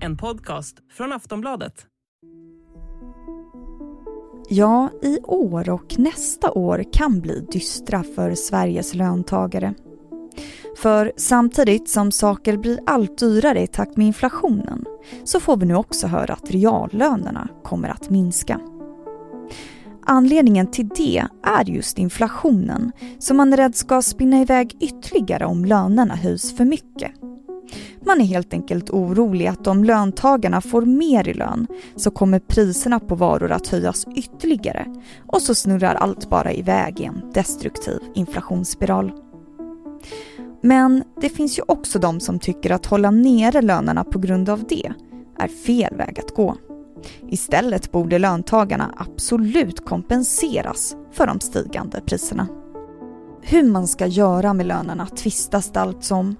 En podcast från Aftonbladet. Ja, i år och nästa år kan bli dystra för Sveriges löntagare. För samtidigt som saker blir allt dyrare i takt med inflationen så får vi nu också höra att reallönerna kommer att minska. Anledningen till det är just inflationen som man är rädd ska spinna iväg ytterligare om lönerna höjs för mycket. Man är helt enkelt orolig att om löntagarna får mer i lön så kommer priserna på varor att höjas ytterligare och så snurrar allt bara iväg i en destruktiv inflationsspiral. Men det finns ju också de som tycker att hålla nere lönerna på grund av det är fel väg att gå. Istället borde löntagarna absolut kompenseras för de stigande priserna. Hur man ska göra med lönerna tvistas det alltså om.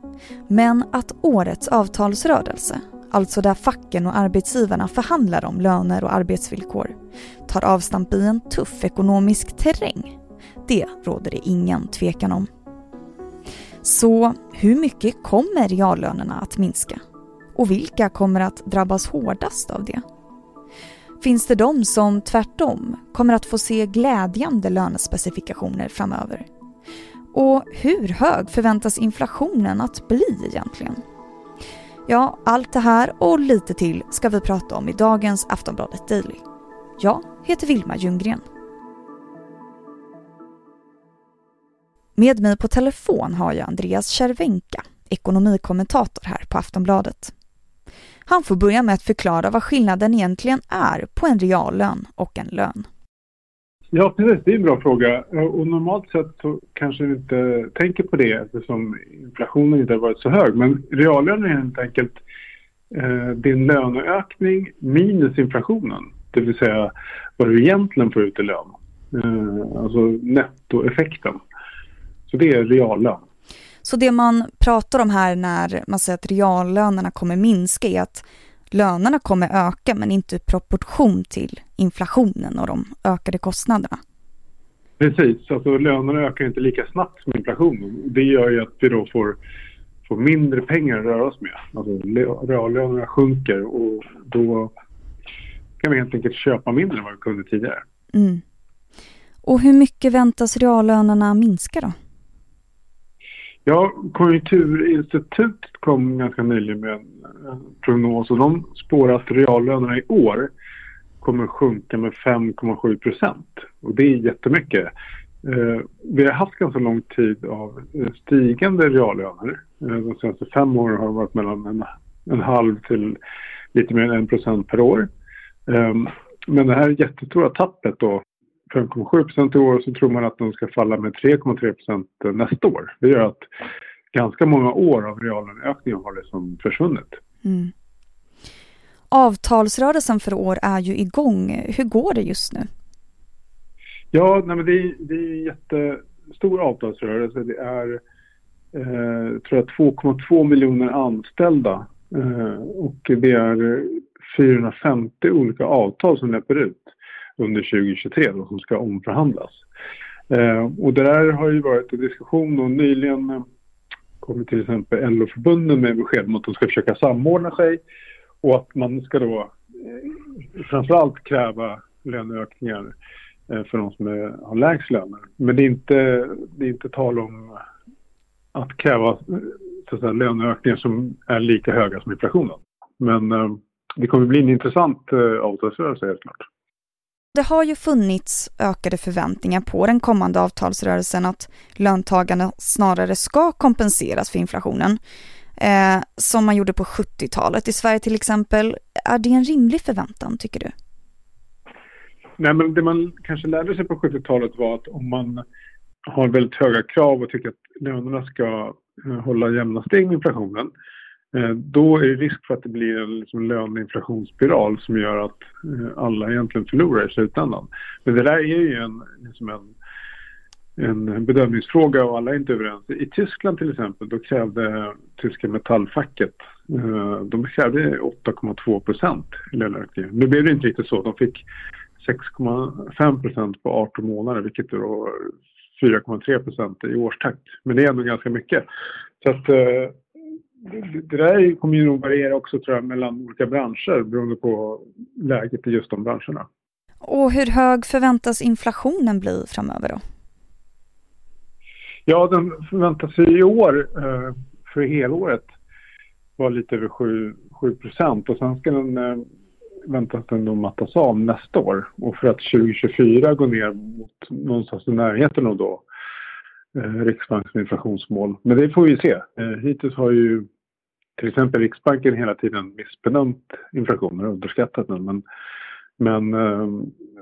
Men att årets avtalsrörelse, alltså där facken och arbetsgivarna förhandlar om löner och arbetsvillkor, tar avstamp i en tuff ekonomisk terräng, det råder det ingen tvekan om. Så hur mycket kommer reallönerna att minska? Och vilka kommer att drabbas hårdast av det? Finns det de som tvärtom kommer att få se glädjande lönespecifikationer framöver? Och hur hög förväntas inflationen att bli egentligen? Ja, allt det här och lite till ska vi prata om i dagens Aftonbladet Daily. Jag heter Vilma Ljunggren. Med mig på telefon har jag Andreas Cervenka, ekonomikommentator här på Aftonbladet. Han får börja med att förklara vad skillnaden egentligen är på en reallön och en lön. Ja, precis. Det är en bra fråga. Eh, och normalt sett så kanske vi inte tänker på det eftersom inflationen inte har varit så hög. Men reallönen är helt enkelt eh, din löneökning minus inflationen. Det vill säga vad du egentligen får ut i lön. Eh, alltså nettoeffekten. Så det är reallön. Så det man pratar om här när man säger att reallönerna kommer minska är att lönerna kommer öka men inte i proportion till inflationen och de ökade kostnaderna. Precis, alltså lönerna ökar inte lika snabbt som inflationen. Det gör ju att vi då får, får mindre pengar att röra oss med. Alltså reallönerna sjunker och då kan vi helt enkelt köpa mindre än vad vi kunde tidigare. Mm. Och hur mycket väntas reallönerna minska då? Ja, Konjunkturinstitutet kom ganska nyligen med en prognos och de spår att reallönerna i år kommer att sjunka med 5,7 procent. Och det är jättemycket. Eh, vi har haft ganska lång tid av stigande reallöner. Eh, de senaste fem åren har det varit mellan en, en halv till lite mer än en procent per år. Eh, men det här jättestora tappet då 5,7 procent i år så tror man att de ska falla med 3,3 procent nästa år. Det gör att ganska många år av reallöneökningen har liksom försvunnit. Mm. Avtalsrörelsen för år är ju igång. Hur går det just nu? Ja, nej men det, är, det är en jättestor avtalsrörelse. Det är eh, tror jag 2,2 miljoner anställda eh, och det är 450 olika avtal som löper ut under 2023 då, som ska omförhandlas. Eh, och det där har ju varit en diskussion och nyligen eh, kommer till exempel LO-förbunden med besked om att de ska försöka samordna sig och att man ska då eh, framförallt kräva löneökningar eh, för de som är, har lägst löner. Men det är inte, det är inte tal om att kräva så att säga, löneökningar som är lika höga som inflationen. Men eh, det kommer bli en intressant eh, avtalsrörelse helt klart. Det har ju funnits ökade förväntningar på den kommande avtalsrörelsen att löntagarna snarare ska kompenseras för inflationen. Eh, som man gjorde på 70-talet i Sverige till exempel. Är det en rimlig förväntan tycker du? Nej men det man kanske lärde sig på 70-talet var att om man har väldigt höga krav och tycker att lönerna ska eh, hålla jämna steg med inflationen Eh, Eh, då är det risk för att det blir en liksom löneinflationsspiral som gör att eh, alla egentligen förlorar i slutändan. Men det där är ju en, liksom en, en bedömningsfråga och alla är inte överens. I Tyskland till exempel, då krävde tyska metallfacket, eh, de krävde 8,2 procent i löneökning. Nu blev det inte riktigt så. De fick 6,5 procent på 18 månader, vilket då 4,3 procent i årstakt. Men det är ändå ganska mycket. Så att det, det där kommer ju nog variera också tror jag mellan olika branscher beroende på läget i just de branscherna. Och hur hög förväntas inflationen bli framöver då? Ja, den förväntas i år för helåret vara lite över 7, 7 procent och sen ska den väntas den då mattas av nästa år. Och för att 2024 gå ner mot någonstans i närheten av då eh, Riksbankens inflationsmål. Men det får vi se. Eh, hittills har ju till exempel Riksbanken hela tiden missbedömt inflationen och underskattat den. Men, men, eh,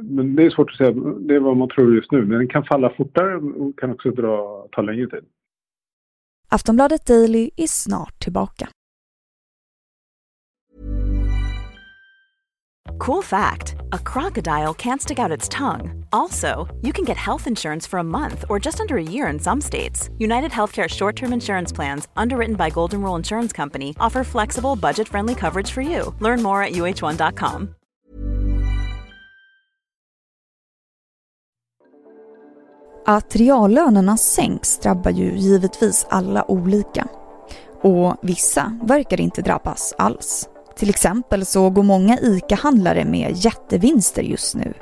men det är svårt att säga. Det är vad man tror just nu. Men den kan falla fortare och kan också dra, ta längre tid. Aftonbladet Daily är snart tillbaka. Cool fact a crocodile can't stick out its tongue. Also, you can get health insurance for a month or just under a year in some states. United Healthcare short term insurance plans, underwritten by Golden Rule Insurance Company, offer flexible, budget friendly coverage for you. Learn more at uh1.com. Att reallönerna sänks drabbar ju givetvis alla olika. Och vissa verkar inte drabbas alls. Till exempel så går många ICA-handlare med jättevinster just nu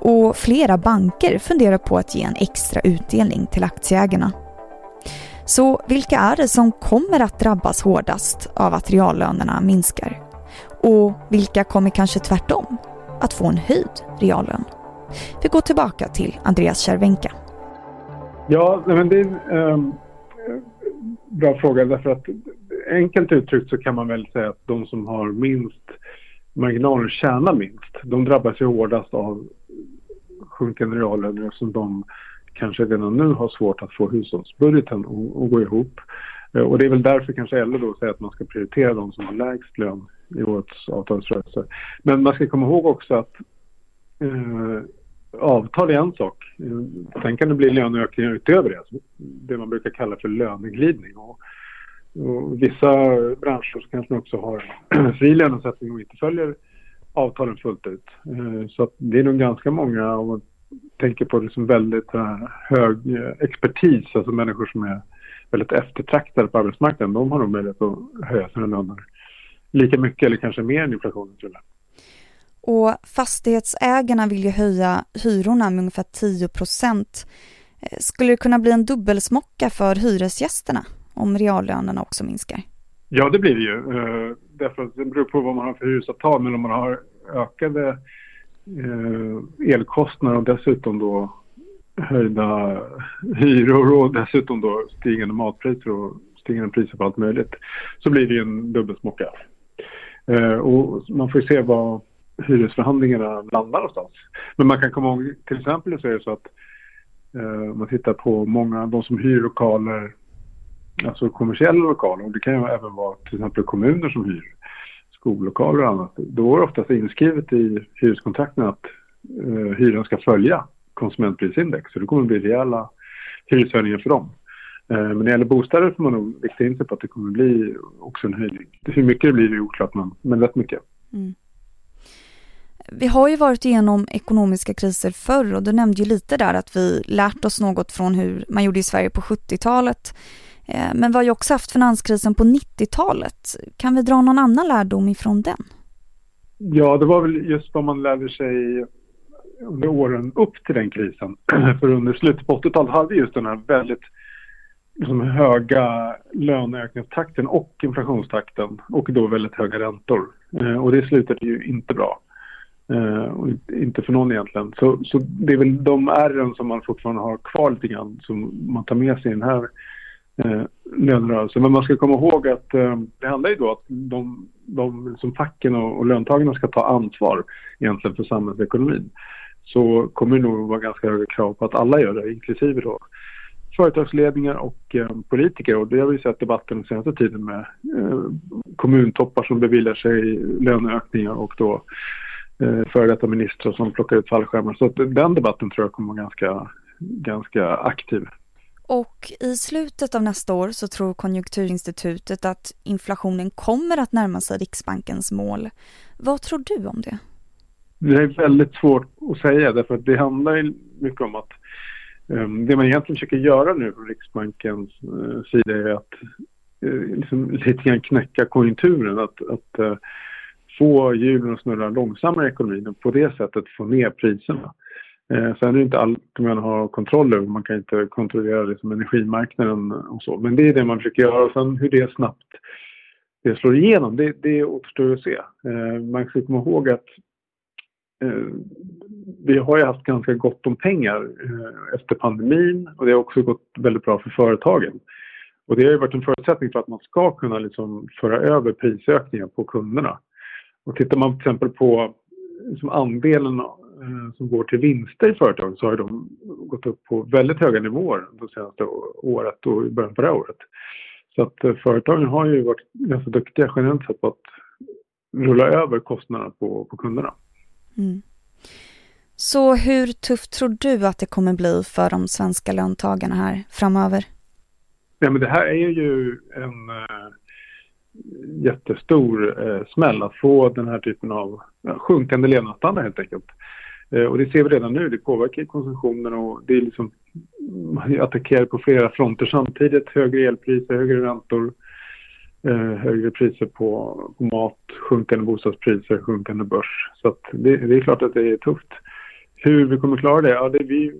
och flera banker funderar på att ge en extra utdelning till aktieägarna. Så vilka är det som kommer att drabbas hårdast av att reallönerna minskar? Och vilka kommer kanske tvärtom att få en höjd reallön? Vi går tillbaka till Andreas Cervenka. Ja, men det är en eh, bra fråga därför att enkelt uttryckt så kan man väl säga att de som har minst marginaler tjänar minst. De drabbas ju hårdast av sjunkande reallöner eftersom de kanske redan nu har svårt att få hushållsbudgeten att gå ihop. Eh, och det är väl därför kanske LO då säger att man ska prioritera de som har lägst lön i årets avtalsrörelse. Men man ska komma ihåg också att eh, avtal är en sak. Eh, sen kan det bli löneökningar utöver det, alltså det man brukar kalla för löneglidning. Och och vissa branscher så kanske man också har fri lönesättning och inte följer avtalen fullt ut. Eh, så det är nog ganska många, om man tänker på det som väldigt eh, hög eh, expertis, alltså människor som är väldigt eftertraktade på arbetsmarknaden, de har nog möjlighet att höja sina löner lika mycket eller kanske mer än inflationen tror jag. Och fastighetsägarna vill ju höja hyrorna med ungefär 10 procent. Skulle det kunna bli en dubbelsmocka för hyresgästerna? Om reallönerna också minskar? Ja, det blir det ju. Eh, därför att det beror på vad man har för hyresavtal. Men om man har ökade eh, elkostnader och dessutom då höjda hyror och dessutom då stigande matpriser och stigande priser på allt möjligt så blir det ju en dubbelsmocka. Eh, och man får se vad hyresförhandlingarna landar någonstans. Men man kan komma ihåg, till exempel så är det så att om man tittar på många, de som hyr lokaler alltså kommersiella lokaler, och det kan ju även vara till exempel kommuner som hyr skollokaler och annat, då är det oftast inskrivet i hyreskontrakten att eh, hyran ska följa konsumentprisindex. Så det kommer att bli rejäla hyreshöjningar för dem. Eh, men när det gäller bostäder får man nog rikta in sig på att det kommer att bli också en höjning. Hur mycket det blir är oklart, men, men rätt mycket. Mm. Vi har ju varit igenom ekonomiska kriser förr och du nämnde ju lite där att vi lärt oss något från hur man gjorde i Sverige på 70-talet. Eh, men vi har ju också haft finanskrisen på 90-talet. Kan vi dra någon annan lärdom ifrån den? Ja, det var väl just vad man lärde sig under åren upp till den krisen. För under slutet på 80-talet hade vi just den här väldigt liksom, höga löneökningstakten och inflationstakten och då väldigt höga räntor. Eh, och det slutade ju inte bra. Eh, och inte för någon egentligen. Så, så det är väl de ärren som man fortfarande har kvar lite grann som man tar med sig i den här eh, lönerörelsen. Men man ska komma ihåg att eh, det handlar ju då att de, de som facken och, och löntagarna ska ta ansvar egentligen för samhällsekonomin. Så kommer det nog vara ganska höga krav på att alla gör det, inklusive då företagsledningar och eh, politiker. Och det har vi sett debatten den senaste tiden med eh, kommuntoppar som beviljar sig löneökningar och då eh, före detta ministrar som plockar ut fallskärmar. Så att den debatten tror jag kommer vara ganska, ganska aktiv. Och i slutet av nästa år så tror Konjunkturinstitutet att inflationen kommer att närma sig Riksbankens mål. Vad tror du om det? Det är väldigt svårt att säga därför att det handlar mycket om att um, det man egentligen försöker göra nu från Riksbankens uh, sida är att uh, liksom lite grann knäcka konjunkturen. Att, att uh, få hjulen att snurra långsammare i ekonomin och på det sättet få ner priserna. Eh, sen är det inte allt man har kontroll över. Man kan inte kontrollera liksom energimarknaden och så. Men det är det man försöker göra. Och sen hur det snabbt det slår igenom, det, det återstår att se. Eh, man ska komma ihåg att eh, vi har ju haft ganska gott om pengar eh, efter pandemin och det har också gått väldigt bra för företagen. Och det har ju varit en förutsättning för att man ska kunna liksom föra över prisökningar på kunderna. Och tittar man till exempel på liksom andelen som går till vinster i företagen så har de gått upp på väldigt höga nivåer det senaste året och i början på det här året. Så att eh, företagen har ju varit ganska duktiga generellt sett på att rulla över kostnaderna på, på kunderna. Mm. Så hur tufft tror du att det kommer bli för de svenska löntagarna här framöver? Ja, men det här är ju en eh, jättestor eh, smäll att få den här typen av ja, sjunkande levnadsstandard helt enkelt. Eh, och det ser vi redan nu, det påverkar konsumtionen och det är liksom attackerar på flera fronter samtidigt. Högre elpriser, högre räntor, eh, högre priser på, på, mat, sjunkande bostadspriser, sjunkande börs. Så det, det, är klart att det är tufft. Hur vi kommer klara det? Ja, det är vi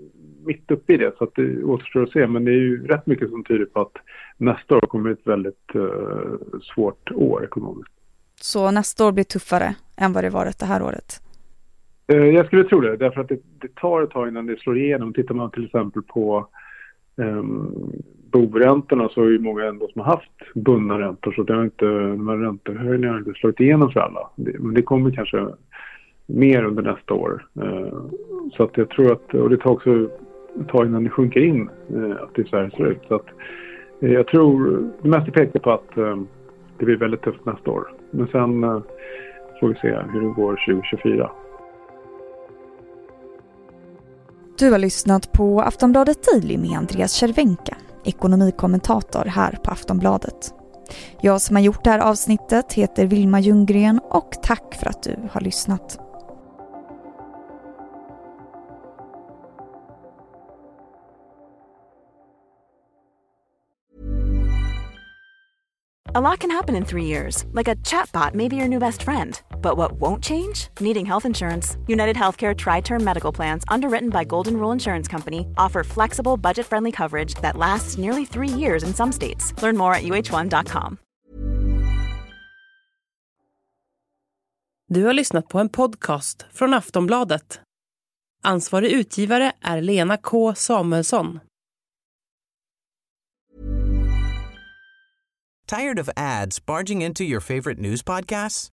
mitt uppe i det så att det återstår att se. Men det är ju rätt mycket som tyder på att nästa år kommer ett väldigt uh, svårt år ekonomiskt. Så nästa år blir tuffare än vad det varit det här året? Eh, jag skulle tro det, därför att det, det, tar ett tag innan det slår igenom. Tittar man till exempel på um, boräntorna så är det många ändå som har haft bundna räntor så det har inte, de här räntehöjningarna har inte slagit igenom för alla. Det, men det kommer kanske mer under nästa år. Uh, så att jag tror att, och det tar också ett tag innan det sjunker in eh, att det i Sverige ser ut. Så att, uh, jag tror det mesta pekar på att ehm, det blir väldigt tufft nästa år. Men sen får vi se hur det går 2024. Du har lyssnat på Aftonbladet Daily med Andreas Cervenka, ekonomikommentator här på Aftonbladet. Jag som har gjort det här avsnittet heter Vilma Ljunggren och tack för att du har lyssnat. A lot can happen in three years, like a chatbot may be your new best friend. But what won't change? Needing health insurance. United Healthcare Tri Term Medical Plans, underwritten by Golden Rule Insurance Company, offer flexible, budget friendly coverage that lasts nearly three years in some states. Learn more at uh1.com. Du har lyssnat på en podcast från Aftonbladet. Ansvarig utgivare är Lena K Samuelsson. Tired of ads barging into your favorite news podcasts?